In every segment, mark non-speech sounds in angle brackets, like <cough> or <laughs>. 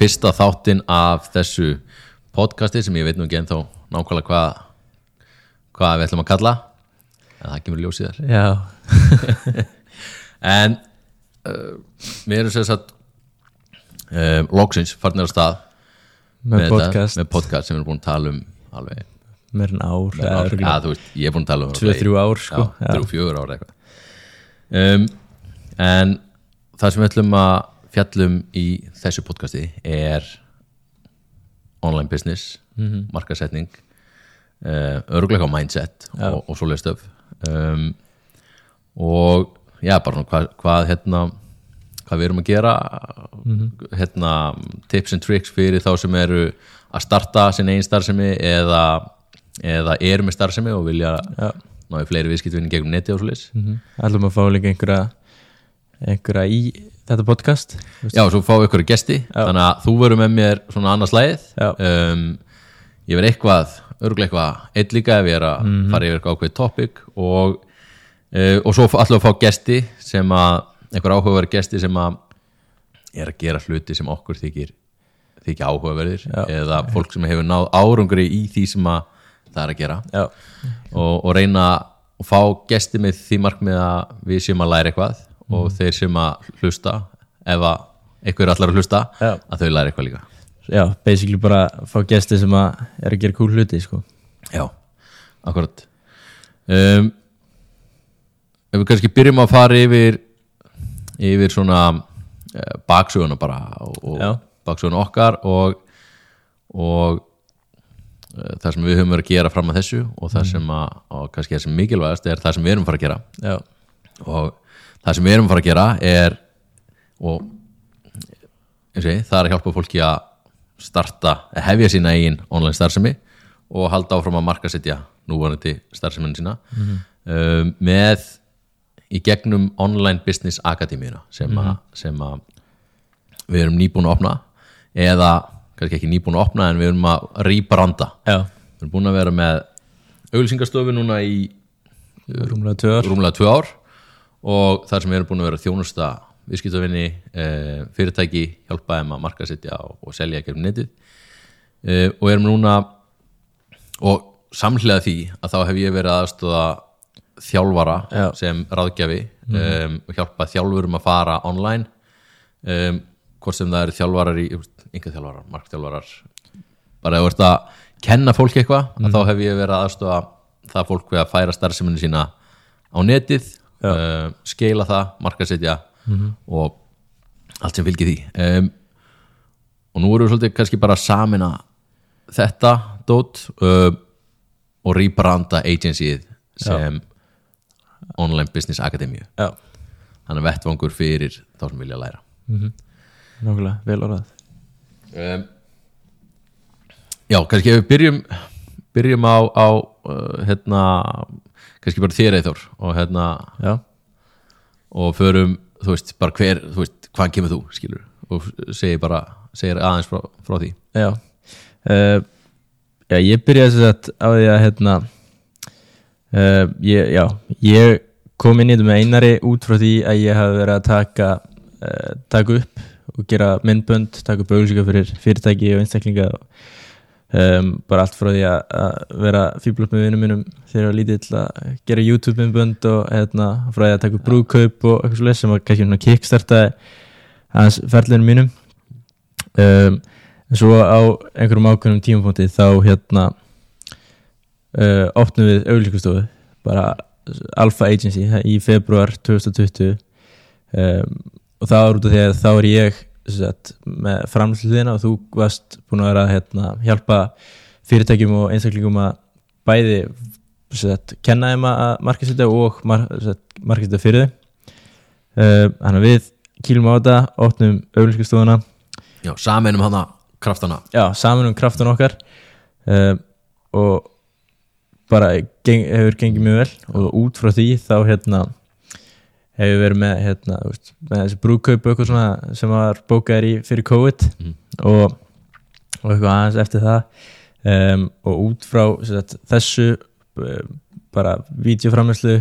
fyrsta þáttinn af þessu podcasti sem ég veit nú ekki ennþá nákvæmlega hvað hvað við ætlum að kalla. En það kemur ljósið þar <laughs> en uh, við erum sem sagt uh, loksins farnir á stað með þetta- podcast. með podcast sem við erum búin að tala um alveg meir en ár, ja, eða örugglega þú veist, ég er búin að tala um tvö, þrjú ár sko. Já, þrjú, fjögur ára eitthvað. Um, en það sem við ætlum að fjallum í þessu podcasti er online business Mhm. markasetning uh, örgleika mindset Já. og, og svoleiðið stöf um, og já, bara hvað, hvað hérna hvað við erum að gera Mhm. hérna, tips and tricks fyrir þá sem eru að starta sin einn starfsemi eða, eða eru með starfsemi og vilja Já. náðu fleiri viðskiptvinni gegnum neti og svoleiðis Mhm. ætlum að fá líka einhverja einhverja í þetta podcast veist. Já, svo fáum við ykkur gesti Já. þannig að þú verður með mér svona annars lægið um, ég verð eitthvað örgulega eitthvað eitt líka ef ég er að Mhm. fara yfir eitthvað ákveðið topic og, uh, og svo við að fá gesti sem að, einhver áhugaverð gesti sem að er að gera hluti sem okkur þykir þykja áhugaverðir Já. eða fólk sem hefur náð árangri í því sem að það er að gera og, og reyna að fá gesti með því markmið að við séum að læra eitthvað og þeir sem að hlusta ef að einhver er allar að hlusta Já. að þau læra eitthvað líka. Já, basically bara fá gesti sem að er að gera cool hluti sko. Já, akkurat. Um, Ef við kannski byrjum að fara yfir yfir svona uh, baksöguna bara og, og baksöguna okkar og og uh, það sem við höfum verið að gera fram að þessu og það sem að, og kannski það sem mikilvægast er það sem við erum að fara að gera. Já, og það sem við erum að fara að gera er og ég, það er að hjálpa fólki að starta, að hefja sína eigin online starfsemi og halda áfram að markasetja núvarandi starfseminu sína um, með í gegnum online business akademíuna sem, a, sem að við erum nýbúin að opna eða kannski ekki nýbúin að opna en við erum að rýbranda já, við erum búin að vera með auglýsingastofu núna í rúmlega tvö ár. rúmlega tvö ár og þar sem við erum búin að vera þjónusta viðskiptavinni, eh, fyrirtæki hjálpa þeim að markasetja og, og selja gegnum netið. Eh, og erum núna og samhlega því að þá hef ég verið aðstóða þjálfara Já. sem ráðgjafi um, og hjálpa þjálfurum að fara online. Um, hvort sem það eru þjálfarar í yngar þjálfarar, markþjálfarar. Bara ef þú ert að kenna fólki eitthvað að þá hef ég verið aðstóða það fólk við að færa starfseminni sína á netið uh, skeila það, markasetja og allt sem fylgir því. Um, og nú erum við svolítið kannski bara að samina þetta dót uh, og rýbranda agencyið sem online business akademíu Já, þannig vettvangur fyrir þá sem vilja læra. Nákvæmlega, vel orðað. Um, Já, kannski ef við byrjum byrjum á, á uh, hérna, kannski bara þér Eithor og hérna Já, og förum, þú veist, bara hver þú veist, hvaðan kemur þú, skilur og segir bara, segir aðeins frá, frá því. Já. Uh, Já, ég byrjaði þess að á því að hérna uh, ég, Já, ég kom inn í þetta með einari út frá því að ég hafi verið að taka taka upp og gera myndbönd taka upp auglýsingar fyrir fyrirtæki og einstaklinga og um, bara allt frá því að, vera fíblut með vinnum mínum þegar ég var lítill að gera YouTube myndbönd og hérna, frá því að taka upp brúðkaup og eitthvað svo sem var kannski kickstartaði hans ferlinu mínum. Um, en svo á einhverjum ákveðnum tímapunkti þá hérna uh, opnum við auglíkustofu bara Alpha Agency í februar 2020 um, og það var út af því að þá er ég sett, með framlýsliðina og þú varst búin að vera að hérna, hjálpa fyrirtækjum og einstaklingum að bæði sett, kenna þeim að markasetja og mar, markasetja fyrir þeim uh, þannig að við kýlum á þetta, opnum auglíkustofuna Já, saminum hana kraftana. Já, saman um kraftan okkar. Um, og bara geng, hefur gengið mjög vel. Og út frá því þá hérna hefur verið með, hérna, veist, með þessi svona sem var bókaðir í fyrir COVID Mhm. og, og eitthvað aðeins eftir það um, og út frá sagt, þessu um, bara vídeoframlæslu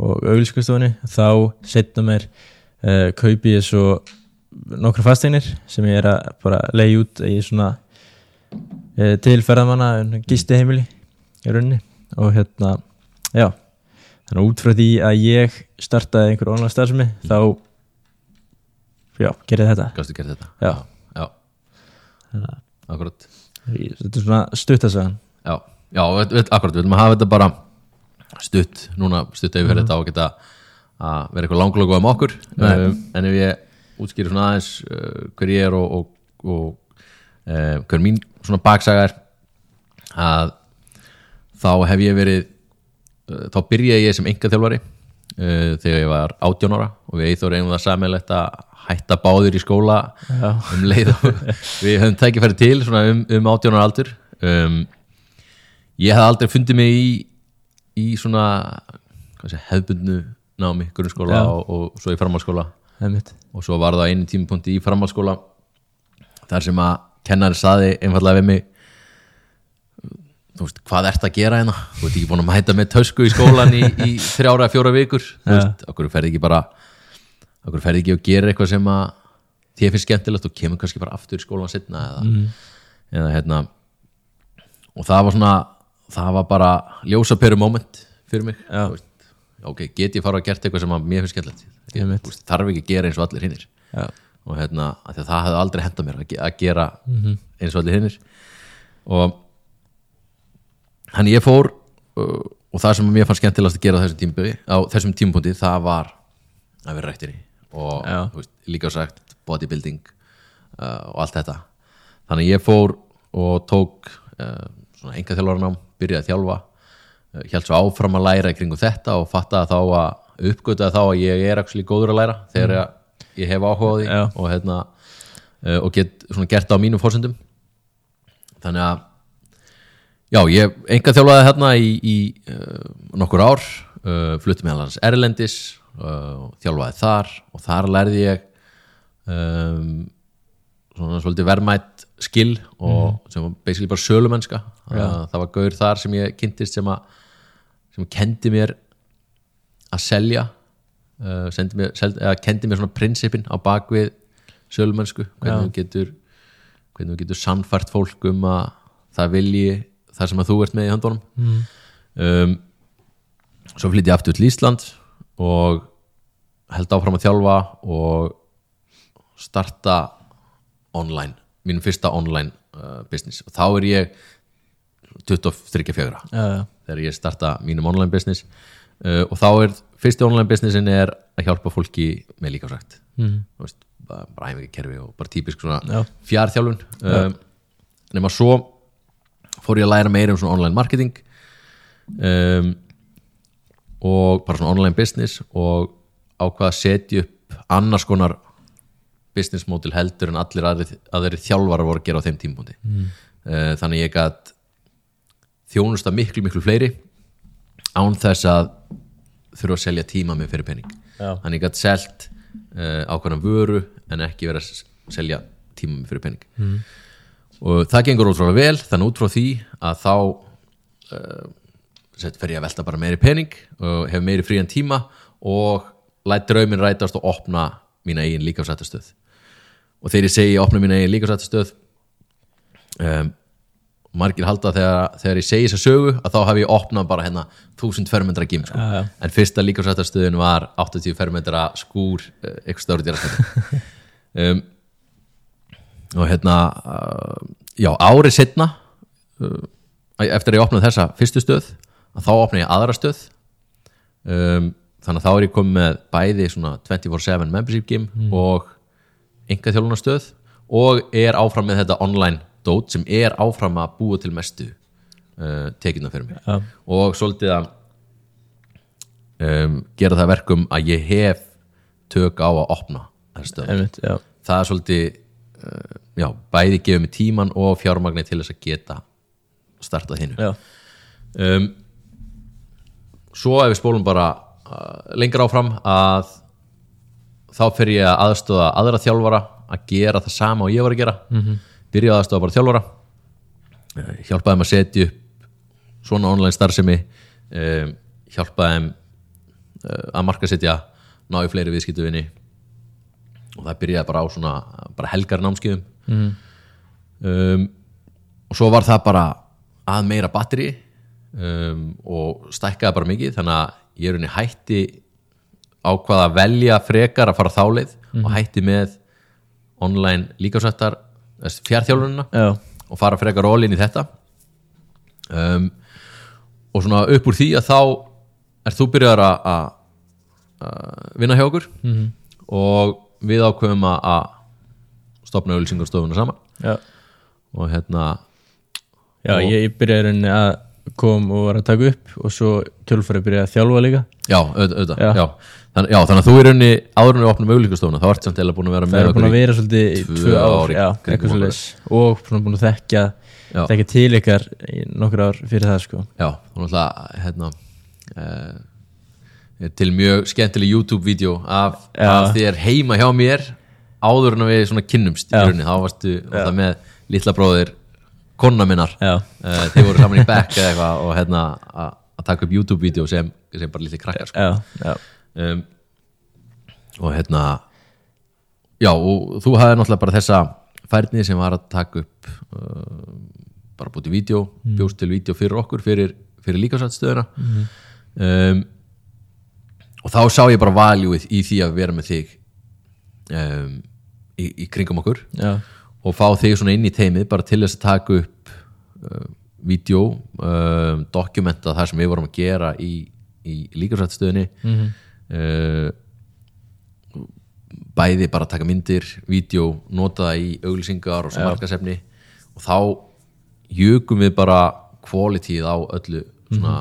og auglískastofunni þá setna mér uh, kaupi ég svo nokkra fasteinir sem ég er að bara leiði út í svona e, til ferðamanna gisti heimili í rauninni og hérna, já þannig að út frá því að ég startaði einhver online starfsemi þá já, gerði þetta. Gastu gert þetta? Já. Já, Þannig að akkurat. Þetta er svona stuttasagan Já, já við, við, akkurat, við viljum að hafa þetta bara stutt, núna stutt ef við fyrir þetta á að geta að vera eitthvað langloku um okkur. Um, en ef ég útskýri svona aðeins uh, hver ég er og, og, og uh, hver mín svona baksaga er að þá hef ég verið þá byrjaði ég sem engaþjálfari uh, þegar ég var 18 ára og við eithor eigum það sammeilegt að hætta báður í skóla Já. um leið og <laughs> við höfum tækifæri til svona um, um 18 ára aldur. Um, ég hef aldrei fundið mig í, í svona sé, hefbundnu námi, grunnskóla og, og svo í mitt og svo var það einu tímapunkti í framhaldsskóla þar sem að kennari saði einfallega við mig þú veist, hvað ert að gera hérna? Þú ert ekki búin að mæta með tösku í skólan í, í þrjára, fjóra vikur þú veist, okkur ferði ekki bara okkur ferði ekki að gera eitthvað sem að þér finnst skemmtilegt og kemur kannski bara aftur í skólan setna eða, eða hérna. Og það var svona það var bara ljósaperu moment fyrir mig. Þú veist, ok, get ég fara að gert eitthvað sem að mér finnst skemmtilegt? Ég, þarf ekki að gera eins og allir hinnir já, og hérna, það hefði aldrei henda mér að, ge- að gera eins og allir hinnir og hann ég fór uh, og það sem mér fannst skemmtilegast að gera þessum tímpunkti, á þessum tímpunkti það var að vera rættiri og Já. þú veist, líka sagt bodybuilding uh, og allt þetta þannig ég fór og tók uh, svona enga þjálfarnám byrjaði að þjálfa held svo áfram að læra í kringum þetta og fattaði þá að uppgötaði þá að ég er actually góður að læra þegar ég, ég hef áhuga á því Já. og, hérna, og get svona gert á mínum fórsendum þannig að já, ég enga þjálfaði hérna í, í uh, nokkur ár uh, flutti með hans Erlendis uh, þjálfaði þar og þar lærði ég um, svona svolítið verðmætt skill og sem var basically bara sölumennska. Uh, það var gaur þar sem ég kynntist sem að sem kendi mér að selja mér, seld, eða kendi mér svona prinsipin á bakvið sölumennsku hvernig þú getur hvernig þú getur sannfært fólk um að það vilji það sem að þú ert með í höndunum. Mm. um, svo flytti ég aftur til Ísland og held áfram að þjálfa og starta online, mínum fyrsta online uh, business. Og þá er ég 23 fjögra já, já, þegar ég starta mínum online business. Uh, og þá er fyrsti online businessin er að hjálpa fólki með líkásrækt mm. veist, bara, bara æfingarkerfi og bara típisk svona Já. fjárþjálfun um, nema svo fór ég að læra meira um svona online marketing um, og bara svona online business og ákvað að setja upp annars konar business model heldur en allir aðri, aðri þjálfarar voru að gera á þeim tímpúndi mm. þannig ég gætt þjónusta miklu miklu fleiri án þess að þurfa að selja tíma með fyrir penning Já. þannig ég gætt selt uh, ákvæmna vöru en ekki vera að selja tíma með fyrir penning mm. Og það gengur ótrúlega vel þannig út frá því að þá uh, fer ég að velta bara meiri pening og hef meiri frían tíma og læt drauminn rætast og opna mína eigin líkafsættastöð og þegar ég segi opna mína eigin líkafsættastöð um, margir halda þegar, þegar ég segi þessa sögu að þá hef ég opnað bara hérna 1000 fermetra gym sko. Já, já. en fyrsta líkafsættastöðin var 80 fermetra skúr uh, eitthvað stóri dýrastætti um, og hérna uh, já, árið setna uh, eftir að ég opnaði þessa fyrstu stöð þá opnaði ég aðra stöð. Um, þannig að þá er ég komið með bæði svona 24-7 membership gym og enga þjálfunarstöð og er áfram með þetta online dót sem er áfram að búa til mestu uh, tekina fyrir mig. Já. og svolítið að um, gera það verkum að ég hef tök á að opna þessa stöð. Einmitt, já, það er svolítið uh, já, bæði gefið mig tíman og fjármagni til þess að geta startað hinnu já, um, svo ef við spólum bara uh, lengra áfram að þá fer ég að aðstóða aðra þjálfara að gera það sama og ég var að gera. Mm -hmm. byrja að aðstóða bara þjálfara. Uh, hjálpaði þeim að setja upp svona online starfsemi. Um, hjálpaði þeim uh, að markasetja ná í fleiri viðskiptuvinni og það byrjaði bara á svona bara helgar námskeiðum mm. um, og svo var það bara að meira batteri um, og stækkaði bara mikið þannig að ég er unni hætti ákvað að velja frekar að fara þáleið og hætti með online líkasættar fjárþjálfunina já, og fara frekar all-in í þetta um, og svona upp úr því að þá er þú byrjar að vinna hjá okkur -hmm. og við ákveðum að stopna auðlýsingarstofuna saman já, og hérna já Og- ég, byrjaði rauninni að kom og var að taka upp og svo kjölfari byrjaði að þjálfa líka já, auðvitað, Já. já. Þann, já, þannig að þú er unni áður en við opnum auðlýsingarstofuna þá ert samt eða búin að vera það með er búin að okkur vera svolítið í tvö ár, ár okkur. og búin að þekkja Já. þekkja til ykkar í nokkur ár fyrir það sko Já, og náttúrulega hérna uh, til mjög skemmtileg YouTube-vídeó af, af þér heima hjá mér áður en við svona kynnumst í rauninni, þá varstu með litla bróðir konna minnar. Uh, þið voru saman í back eða eitthvað og hérna að taka upp YouTube-vídeó sem, sem bara litli krakkar sko. já, já, um, og hérna já, og þú hafði náttúrulega bara þessa færni sem var að taka upp uh, bara bútið vídeo, bjóst til vídeo fyrir okkur fyrir, fyrir líkasættstöðuna um, og þá sá ég bara valjúið í því að vera með þig. Um, í, í kringum okkur já, og fá þig svona inn í teimið bara til þess að taka upp uh, vídeo um, dokumenta það sem við vorum að gera í, í líkasættstöðinni uh, bæði bara taka myndir vídeo, nota það í auglýsingar og smarkasefni og þá jökum við bara kvalitíð á öllu svona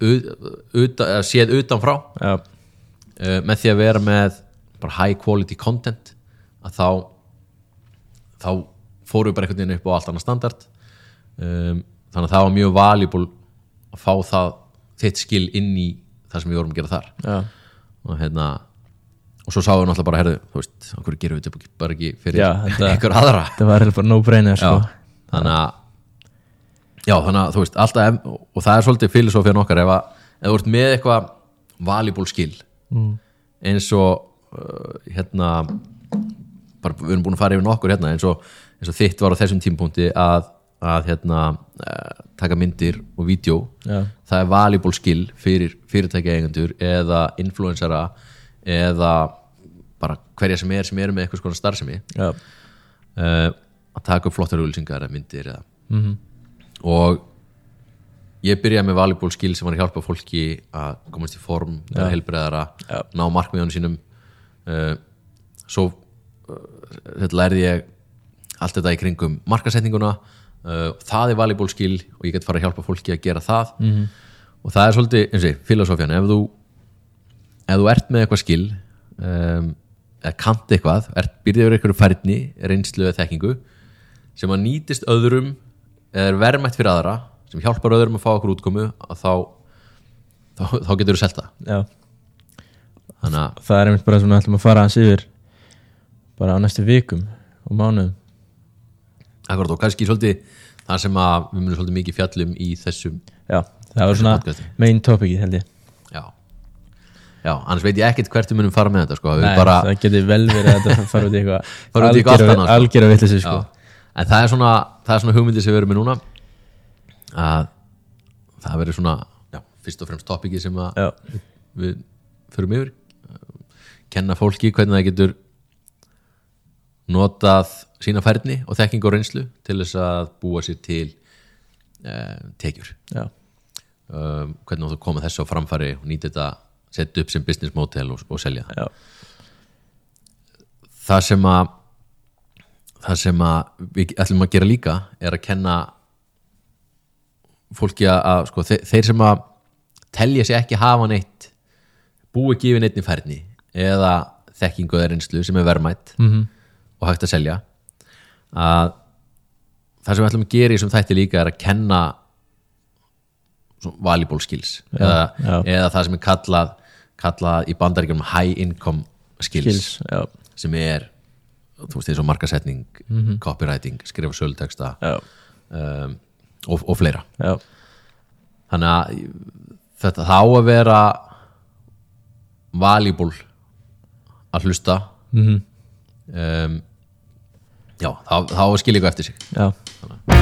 ut, uta, eða séð utanfrá. Já, uh, með því að vera með bara high quality content að þá þá fórum við bara einhvern veginn upp á allt annað standard. Um, þannig að það var mjög valuable að fá það þitt skil inn í það sem við vorum að gera þar. Já, og hérna og svo sáum við náttúrulega bara, herðu, þú veist okkur gerum við þetta bara ekki fyrir <laughs> einhver aðra? það var bara no brainer sko þannig að já, þannig að þú veist, alltaf og það er svolítið filosófían okkar ef, að, ef þú ert með eitthvað valuable skill mm. eins og uh, hérna bara, við erum búin að fara yfir nokkur hérna eins og, eins og þitt var á þessum tímpunkti að, að hérna uh, taka myndir og vídeo. Já, það er valuable skill fyrir fyrirtækja eigendur eða influensara eða bara hverja sem er sem eru með eitthvað skona starfsemi. Uh, að taka upp flottar auðlýsingar eða myndir eða. mhm, og ég byrjaði með valuable skill sem var að hjálpa fólki að komast í form, vera heilbreiðara Já. ná markmiðunum sínum. Uh, svo þetta lærði ég allt þetta í kringum markasetninguna uh, það er valuable skill og ég get fara að hjálpa fólki að gera það. -hmm. og það er svolítið, eins og filosófjan ef þú ef þú ert með eitthvað skill um, eða kannt eitthvað ert byrðið yfir eitthvað færni, reynslu eða þekkingu sem að nýtist öðrum eða er verðmætt fyrir aðra sem hjálpar öðrum að fá okkur útkomu að þá, þá, þá getur þú selta já. Þannig að það er einmitt bara svona ætlum að fara hans yfir bara á næstu vikum og mánuðum akkurat og kannski svolítið það sem að við munum svolítið mikið fjallum í þessum já, það var svona podcasti. main topicið held ég já, já annars veit ég ekkert hvert við munum fara með þetta sko. við Nei, bara, það getur vel verið að þetta fara út í eitthvað <laughs> Fara út í eitthvað allt annað, sko. algjör að vitlis sko. já, en það er svona það er svona hugmyndi sem við erum með núna að það verður svona já, fyrst og fremst topikið sem að já, við förum yfir kenna fólki hvernig það getur notað sína færni og þekking og reynslu til þess að búa sér til uh, tekjur. Já, um, hvernig þú koma þessu á framfæri og nýta þetta, setja upp sem business model og, og selja já, það sem að það sem að við ætlum að gera líka er að kenna fólki að, sko, þeir, þeir sem að telja sig ekki hafa neitt búi ekki yfir neittni færni eða þekkingu eða reynslu sem er verðmætt mhm, og hægt að selja að það sem við ætlum að gera í þessum þætti líka er að kenna valuable skills eða, já. eða það sem er kallað kallað í bandaríkjum high income skills, skils já, sem er þú veist eins og markasetning copywriting, skrifa söluteksta já, um, og, og fleira. Já, þannig að þetta þá að vera valuable að hlusta. Mhm, um, Já, þá, þá skilir ykkur eftir sig. Já.